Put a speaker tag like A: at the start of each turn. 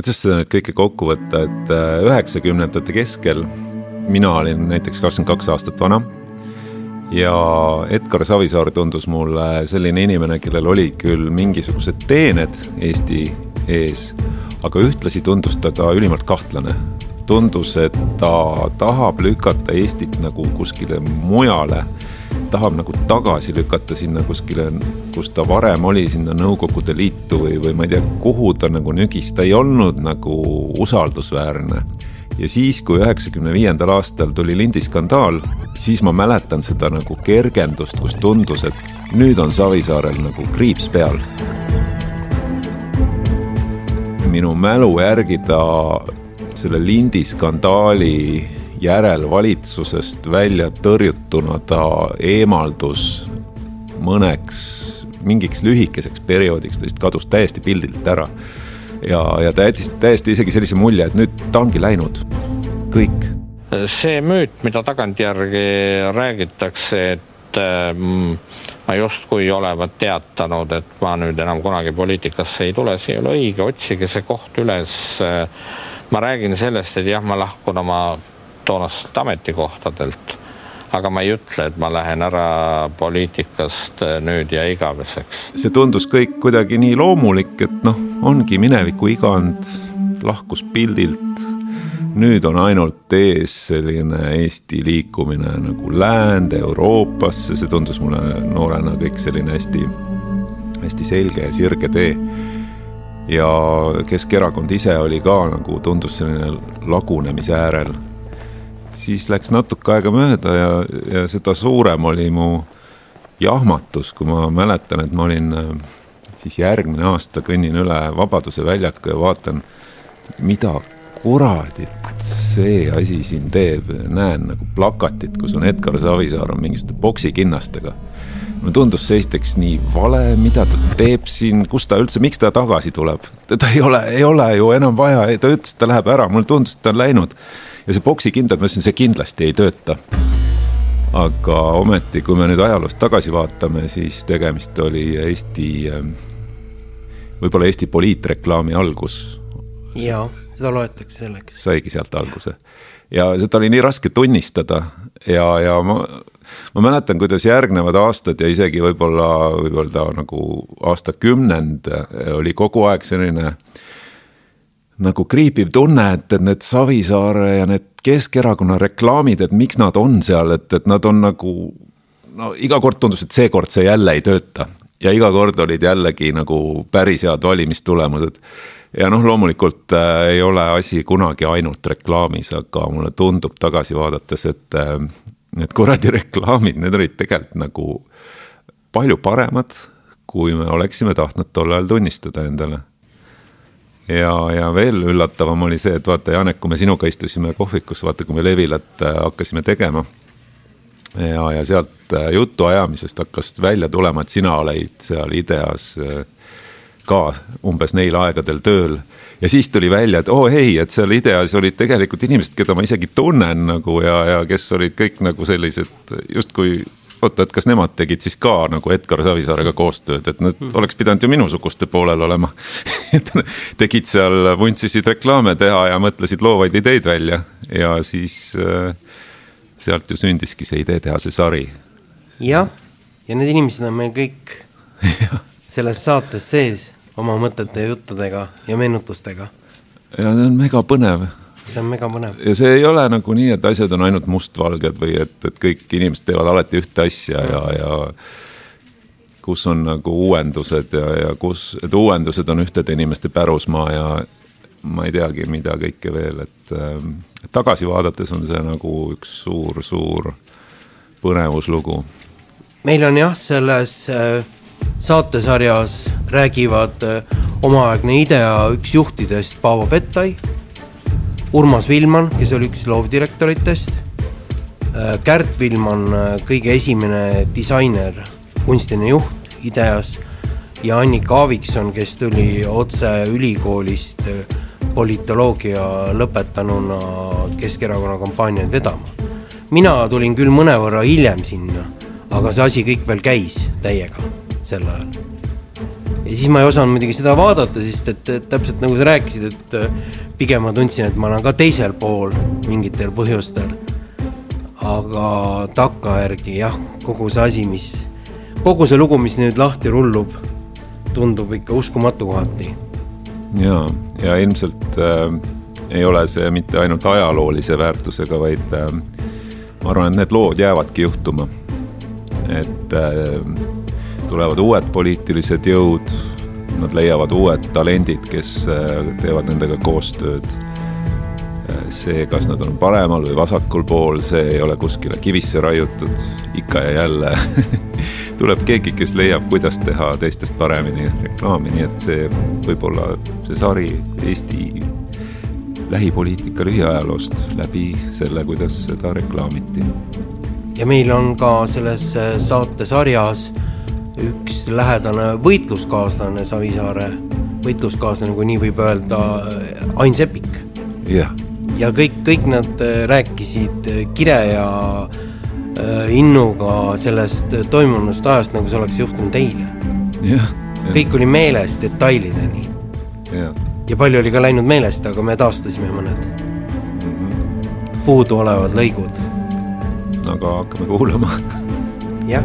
A: kuidas seda nüüd kõike kokku võtta, et äh, üheksakümnendate keskel mina olin näiteks kakskümmend kaks aastat vana ja Edgar Savisaar tundus mulle selline inimene, kellel olid küll mingisugused teened Eesti ees, aga ühtlasi tundus ta ka ülimalt kahtlane. tundus, et ta tahab lükata Eestit nagu kuskile mujale, tahab nagu tagasi lükata sinna kuskile, kus ta varem oli, sinna Nõukogude Liitu või, või ma ei tea, kuhu ta nagu nügis, ta ei olnud nagu usaldusväärne. Ja siis, kui üheksakümne viiendal aastal tuli lindiskandaal, siis ma mäletan seda nagu kergendust, kus tundus, et nüüd on Savisaarel nagu kriips peal. Minu mälu järgi ta selle lindiskandaali järel valitsusest välja tõrjutuna ta eemaldus mõneks mingiks lühikeseks perioodiks, ta lihtsalt kadus täiesti pildilt ära. ja, ja ta jättis täiesti isegi sellise mulje, et nüüd ta ongi läinud, kõik.
B: see müüt, mida tagantjärgi räägitakse, et mm, ma justkui olevat teatanud, et ma nüüd enam kunagi poliitikasse ei tule, see ei ole õige, otsige see koht üles. ma räägin sellest, et jah, ma lahkun oma toonast ametikohtadelt, aga ma ei ütle, et ma lähen ära poliitikast nüüd ja igaveseks.
A: see tundus kõik kuidagi nii loomulik, et noh, ongi mineviku igand, lahkus pildilt nüüd on ainult ees selline Eesti liikumine nagu läände, Euroopasse, see tundus mulle noorena kõik selline hästi, hästi selge ja sirge tee. ja Keskerakond ise oli ka nagu tundus selline lagunemise äärel. Siis läks natuke aega mööda ja, ja seda suurem oli mu jahmatus, kui ma mäletan, et ma olin siis järgmine aasta kõnnin üle Vabaduse väljaku ja vaatan, mida kuradit see asi siin teeb, näen nagu plakatit, kus on Edgar Savisaar on mingisuguste poksikinnastega. mulle tundus see esiteks nii vale, mida ta teeb siin, kus ta üldse, miks ta tagasi tuleb, teda ei ole, ei ole ju enam vaja, ta ütles, et ta läheb ära, mulle tundus, et ta on läinud. Ja see poksikindad, ma ütlesin, see kindlasti ei tööta. aga ometi, kui me nüüd ajaloost tagasi vaatame, siis tegemist oli Eesti, võib-olla Eesti poliitreklaami algus.
C: jaa seda loetakse selleks.
A: saigi sealt alguse ja seda oli nii raske tunnistada ja, ja ma, ma mäletan, kuidas järgnevad aastad ja isegi võib-olla, võib-olla nagu aastakümnend oli kogu aeg selline nagu kriipiv tunne, et, et need Savisaare ja need Keskerakonna reklaamid, et miks nad on seal, et, et nad on nagu no iga kord tundus, et seekord see jälle ei tööta ja iga kord olid jällegi nagu päris head valimistulemused ja noh, loomulikult äh, ei ole asi kunagi ainult reklaamis, aga mulle tundub tagasi vaadates, et äh, need kuradi reklaamid, need olid tegelikult nagu palju paremad, kui me oleksime tahtnud tol ajal tunnistada endale. Ja, ja veel üllatavam oli see, et vaata, Janek, kui me sinuga istusime kohvikus, vaata, kui me Levilat äh, hakkasime tegema ja, ja sealt äh, jutuajamisest hakkas välja tulema, et sina olid seal IDEA-s äh, ka umbes neil aegadel tööl. ja siis tuli välja, et oo oh, ei, et seal IDEA-s olid tegelikult inimesed, keda ma isegi tunnen nagu ja, ja kes olid kõik nagu sellised justkui oota, et kas nemad tegid siis ka nagu Edgar Savisaarega koostööd, et nad mm. oleks pidanud ju minusuguste poolel olema tegid seal, vuntsisid reklaame teha ja mõtlesid loovaid ideid välja ja siis äh, sealt ju sündiski see ideetehase sari.
C: jah, ja need inimesed on meil kõik selles saates sees oma mõtete ja juttudega ja meenutustega.
A: ja see on mega põnev.
C: See on mega põnev.
A: ja see ei ole nagu nii, et asjad on ainult mustvalged või et, et kõik inimesed teevad alati ühte asja ja, ja kus on nagu uuendused ja, ja kus, et uuendused on ühtede inimeste pärusmaa ja ma ei teagi, mida kõike veel, et äh, tagasi vaadates on see nagu üks suur-suur põnevuslugu.
C: meil on jah, selles äh saatesarjas räägivad äh, omaaegne IDEA üks juhtidest Paavo Pettai, Urmas Vilman, kes oli üks loovdirektoritest, äh, Kärt Vilman, äh, kõige esimene disainer, kunstiline juht IDEA-s ja Annika Aavikson, kes tuli otse ülikoolist politoloogia lõpetanuna Keskerakonna kampaaniaid vedama. mina tulin küll mõnevõrra hiljem sinna, aga see asi kõik veel käis täiega sel ajal. Ja siis ma ei osanud muidugi seda vaadata, sest et, et täpselt nagu sa rääkisid, et äh, pigem ma tundsin, et ma olen ka teisel pool mingitel põhjustel. aga takkajärgi jah, kogu see asi, mis, kogu see lugu, mis nüüd lahti rullub, tundub ikka uskumatu kohati.
A: ja, ja ilmselt äh, ei ole see mitte ainult ajaloolise väärtusega, vaid äh, ma arvan, et need lood jäävadki juhtuma. et äh, tulevad uued poliitilised jõud, nad leiavad uued talendid, kes äh, teevad nendega koostööd. Äh, see, kas nad on paremal või vasakul pool, see ei ole kuskile kivisse raiutud, ikka ja jälle tuleb keegi, kes leiab, kuidas teha teistest paremini reklaami, nii et see võib-olla see sari Eesti lähipoliitika lühiajaloost läbi selle, kuidas seda reklaamiti.
C: ja meil on ka selles äh, saatesarjas üks lähedane võitluskaaslane Savisaare, võitluskaaslane, kui nii võib öelda, Ain Sepik.
A: jah.
C: ja kõik, kõik nad äh, rääkisid äh, kire ja äh, innuga sellest toimunust ajast, nagu see oleks juhtunud eile. kõik oli meeles detailideni. ja palju oli ka läinud meelest, aga me taastasime mõned mm -hmm. puuduolevad lõigud.
A: aga hakkame kuulama
C: jah